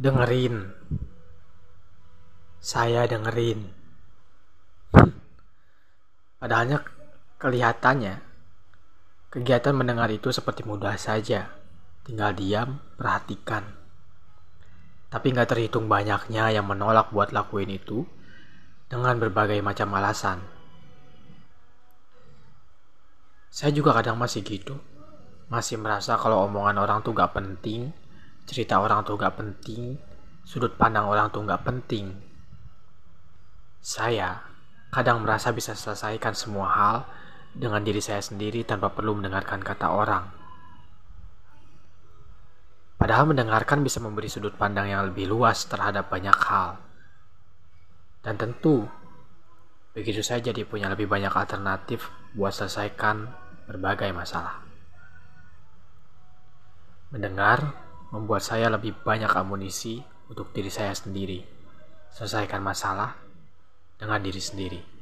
Dengerin. Saya dengerin. Padahalnya kelihatannya kegiatan mendengar itu seperti mudah saja. Tinggal diam, perhatikan. Tapi nggak terhitung banyaknya yang menolak buat lakuin itu dengan berbagai macam alasan. Saya juga kadang masih gitu. Masih merasa kalau omongan orang tuh gak penting, cerita orang tuh gak penting, sudut pandang orang tuh gak penting. Saya kadang merasa bisa selesaikan semua hal dengan diri saya sendiri tanpa perlu mendengarkan kata orang. Padahal mendengarkan bisa memberi sudut pandang yang lebih luas terhadap banyak hal. Dan tentu, begitu saya jadi punya lebih banyak alternatif buat selesaikan berbagai masalah. Mendengar membuat saya lebih banyak amunisi untuk diri saya sendiri. Selesaikan masalah dengan diri sendiri.